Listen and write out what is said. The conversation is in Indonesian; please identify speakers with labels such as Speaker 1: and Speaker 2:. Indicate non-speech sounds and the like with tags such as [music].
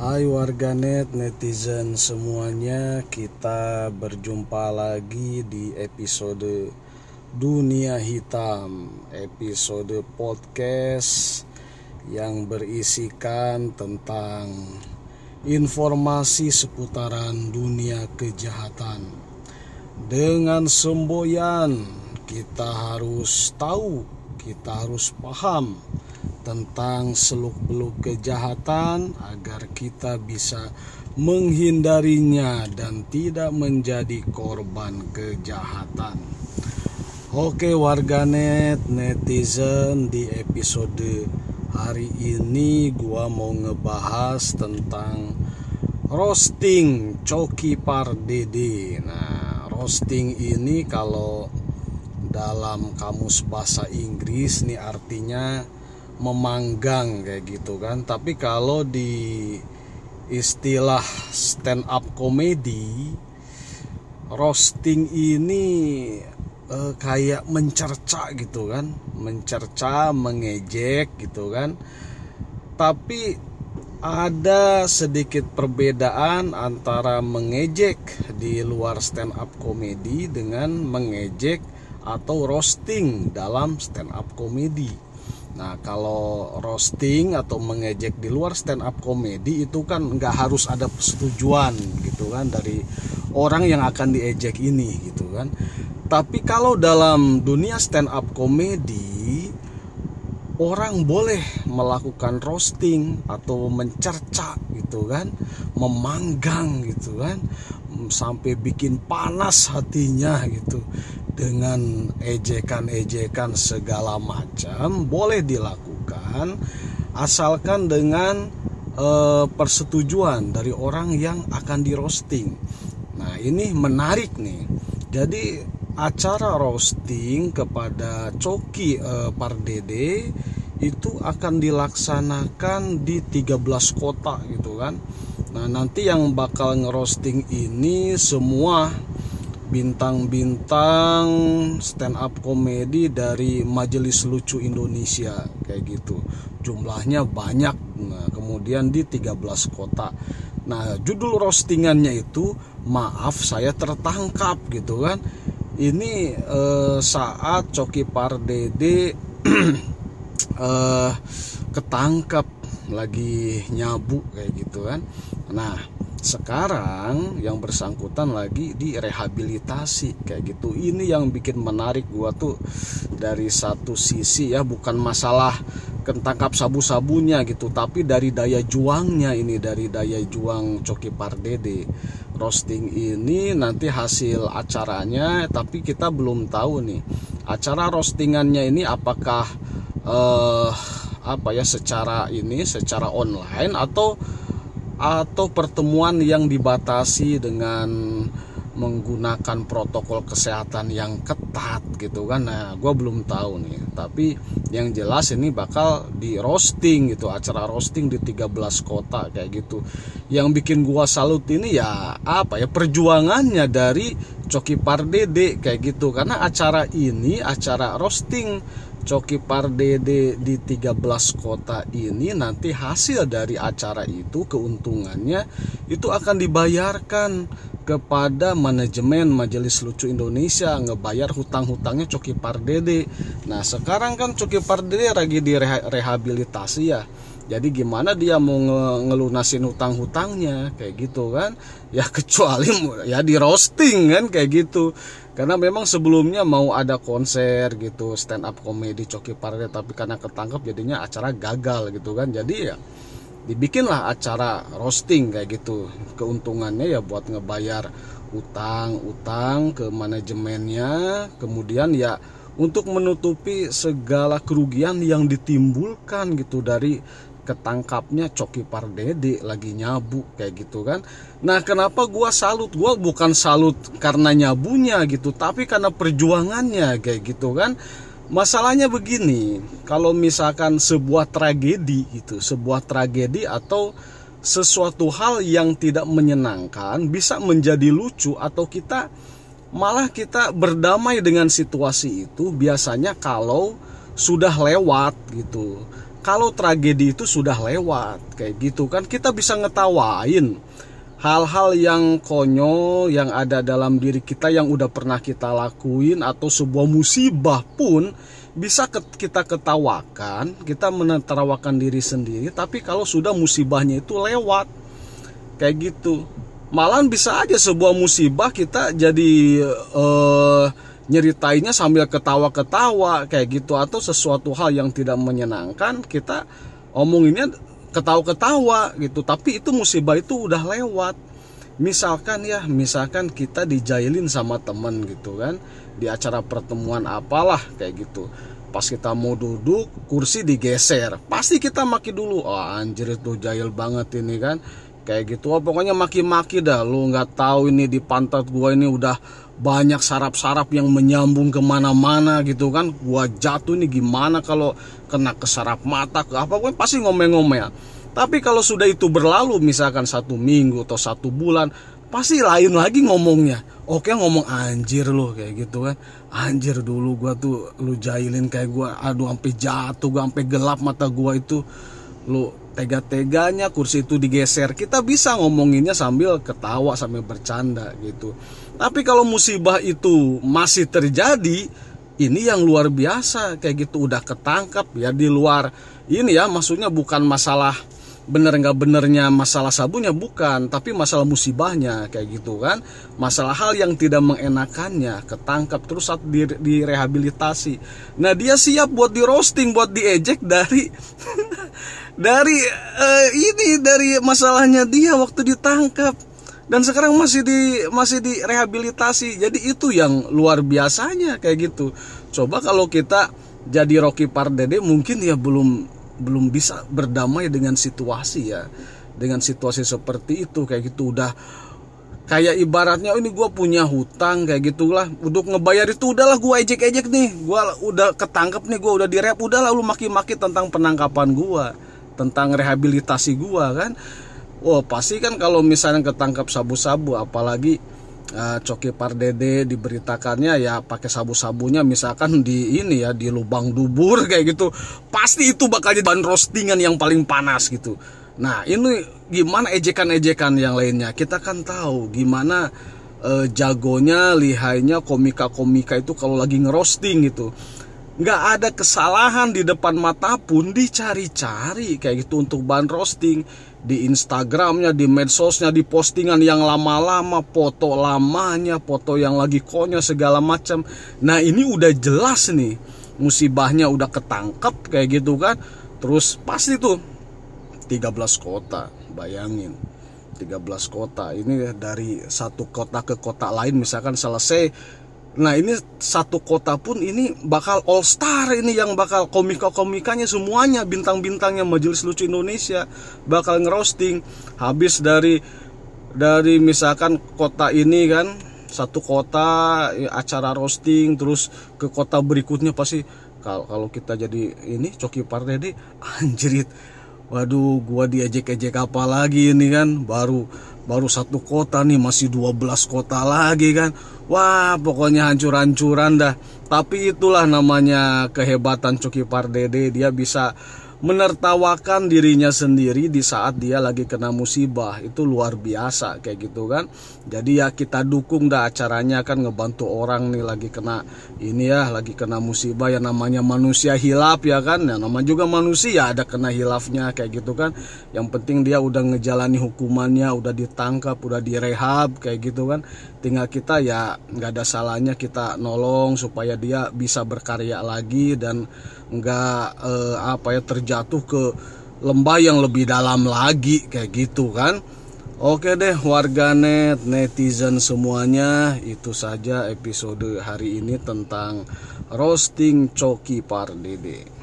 Speaker 1: Hai warganet netizen semuanya Kita berjumpa lagi di episode Dunia Hitam Episode podcast Yang berisikan tentang Informasi seputaran dunia kejahatan. Dengan semboyan Kita harus tahu Kita harus paham tentang seluk-beluk kejahatan agar kita bisa menghindarinya dan tidak menjadi korban kejahatan. Oke warganet netizen di episode hari ini gua mau ngebahas tentang roasting Coki Pardede. Nah, roasting ini kalau dalam kamus bahasa Inggris nih artinya memanggang kayak gitu kan. Tapi kalau di istilah stand up comedy roasting ini eh, kayak mencerca gitu kan. Mencerca mengejek gitu kan. Tapi ada sedikit perbedaan antara mengejek di luar stand up comedy dengan mengejek atau roasting dalam stand up comedy Nah kalau roasting atau mengejek di luar stand up komedi itu kan nggak harus ada persetujuan gitu kan dari orang yang akan diejek ini gitu kan. Tapi kalau dalam dunia stand up komedi orang boleh melakukan roasting atau mencerca gitu kan, memanggang gitu kan, sampai bikin panas hatinya gitu dengan ejekan-ejekan segala macam boleh dilakukan asalkan dengan e, persetujuan dari orang yang akan di roasting. Nah, ini menarik nih. Jadi acara roasting kepada Coki e, Pardede itu akan dilaksanakan di 13 kota gitu kan. Nah, nanti yang bakal ngerosting ini semua bintang-bintang stand up komedi dari Majelis Lucu Indonesia kayak gitu. Jumlahnya banyak. Nah, kemudian di 13 kota. Nah, judul roastingannya itu maaf saya tertangkap gitu kan. Ini eh, saat Coki Pardede [clears throat] eh, ketangkap lagi nyabu kayak gitu kan. Nah, sekarang yang bersangkutan lagi direhabilitasi kayak gitu. Ini yang bikin menarik gua tuh dari satu sisi ya bukan masalah ketangkap sabu-sabunya gitu tapi dari daya juangnya ini dari daya juang Coki Pardede. Roasting ini nanti hasil acaranya tapi kita belum tahu nih acara roastingannya ini apakah eh, apa ya secara ini secara online atau atau pertemuan yang dibatasi dengan menggunakan protokol kesehatan yang ketat gitu kan? Nah gue belum tahu nih. Tapi yang jelas ini bakal di roasting gitu acara roasting di 13 kota kayak gitu. Yang bikin gue salut ini ya apa ya perjuangannya dari Coki Pardede kayak gitu. Karena acara ini acara roasting Coki Pardede di 13 kota ini nanti hasil dari acara itu keuntungannya itu akan dibayarkan kepada manajemen Majelis Lucu Indonesia ngebayar hutang-hutangnya Coki Pardede. Nah sekarang kan Coki Pardede lagi direhabilitasi ya. Jadi gimana dia mau ngelunasin hutang-hutangnya kayak gitu kan? Ya [laughs] kecuali ya di roasting kan kayak gitu karena memang sebelumnya mau ada konser gitu stand up comedy Coki Parade tapi karena ketangkep jadinya acara gagal gitu kan. Jadi ya dibikinlah acara roasting kayak gitu. Keuntungannya ya buat ngebayar utang-utang ke manajemennya. Kemudian ya untuk menutupi segala kerugian yang ditimbulkan gitu dari ketangkapnya Coki Pardede lagi nyabu kayak gitu kan. Nah kenapa gua salut? Gua bukan salut karena nyabunya gitu tapi karena perjuangannya kayak gitu kan. Masalahnya begini kalau misalkan sebuah tragedi itu sebuah tragedi atau sesuatu hal yang tidak menyenangkan bisa menjadi lucu atau kita malah kita berdamai dengan situasi itu biasanya kalau sudah lewat gitu kalau tragedi itu sudah lewat kayak gitu kan kita bisa ngetawain hal-hal yang konyol yang ada dalam diri kita yang udah pernah kita lakuin atau sebuah musibah pun bisa kita ketawakan, kita menertawakan diri sendiri, tapi kalau sudah musibahnya itu lewat, kayak gitu, malahan bisa aja sebuah musibah kita jadi uh, nyeritainnya sambil ketawa-ketawa kayak gitu atau sesuatu hal yang tidak menyenangkan kita omonginnya ketawa-ketawa gitu. Tapi itu musibah itu udah lewat. Misalkan ya misalkan kita dijailin sama temen gitu kan. Di acara pertemuan apalah kayak gitu. Pas kita mau duduk kursi digeser. Pasti kita maki dulu. Oh anjir itu jahil banget ini kan. Kayak gitu. Oh, pokoknya maki-maki dah. Lu nggak tahu ini di pantat gua ini udah banyak sarap-sarap yang menyambung ke mana-mana gitu kan. Gua jatuh ini gimana kalau kena ke sarap mata ke apa gue pasti ngomel-ngomel. Tapi kalau sudah itu berlalu misalkan satu minggu atau satu bulan pasti lain lagi ngomongnya. Oke ngomong anjir lo kayak gitu kan. Anjir dulu gua tuh lu jahilin kayak gua aduh sampai jatuh gua sampai gelap mata gua itu. Lu tega-teganya kursi itu digeser. Kita bisa ngomonginnya sambil ketawa sambil bercanda gitu tapi kalau musibah itu masih terjadi ini yang luar biasa. Kayak gitu udah ketangkap ya di luar. Ini ya maksudnya bukan masalah bener nggak benernya masalah sabunnya bukan. Tapi masalah musibahnya kayak gitu kan. Masalah hal yang tidak mengenakannya ketangkap terus saat di, direhabilitasi. Nah dia siap buat di roasting buat diejek dari [laughs] dari uh, ini dari masalahnya dia waktu ditangkap dan sekarang masih di masih direhabilitasi. Jadi itu yang luar biasanya kayak gitu. Coba kalau kita jadi Rocky Pardede mungkin ya belum belum bisa berdamai dengan situasi ya. Dengan situasi seperti itu kayak gitu. Udah kayak ibaratnya ini gue punya hutang kayak gitulah. Untuk ngebayar itu udahlah gue ejek-ejek nih. Gue udah ketangkep nih gue udah direp. Udahlah lu maki-maki tentang penangkapan gue tentang rehabilitasi gue kan wah pasti kan kalau misalnya ketangkap sabu-sabu apalagi uh, Coki Pardede diberitakannya ya pakai sabu-sabunya misalkan di ini ya di lubang dubur [laughs] kayak gitu. Pasti itu bakal jadi bahan roastingan yang paling panas gitu. Nah ini gimana ejekan-ejekan yang lainnya? Kita kan tahu gimana uh, jagonya lihainya komika-komika itu kalau lagi ngerosting gitu nggak ada kesalahan di depan mata pun dicari-cari kayak gitu untuk bahan roasting di Instagramnya, di medsosnya, di postingan yang lama-lama, foto lamanya, foto yang lagi konyol segala macam. Nah ini udah jelas nih musibahnya udah ketangkep kayak gitu kan. Terus pasti tuh 13 kota, bayangin. 13 kota ini dari satu kota ke kota lain misalkan selesai Nah ini satu kota pun ini bakal all star ini yang bakal komika-komikanya semuanya bintang-bintangnya Majelis Lucu Indonesia bakal ngerosting habis dari dari misalkan kota ini kan satu kota ya, acara roasting terus ke kota berikutnya pasti kalau kalau kita jadi ini Coki Pardede [laughs] anjrit. Waduh gua diejek-ejek apa lagi ini kan? Baru baru satu kota nih masih 12 kota lagi kan. Wah pokoknya hancur-hancuran dah. Tapi itulah namanya kehebatan Coki Pardede. Dia bisa menertawakan dirinya sendiri di saat dia lagi kena musibah. Itu luar biasa kayak gitu kan. Jadi ya kita dukung dah acaranya kan ngebantu orang nih lagi kena ini ya lagi kena musibah. Ya namanya manusia hilaf ya kan. Ya nama juga manusia ada kena hilafnya kayak gitu kan. Yang penting dia udah ngejalani hukumannya udah ditangkap udah direhab kayak gitu kan. Tinggal kita ya nggak ada salahnya kita nolong supaya dia bisa berkarya lagi dan nggak eh, apa ya terjatuh ke lembah yang lebih dalam lagi kayak gitu kan. Oke deh warganet netizen semuanya itu saja episode hari ini tentang roasting Coki Pardede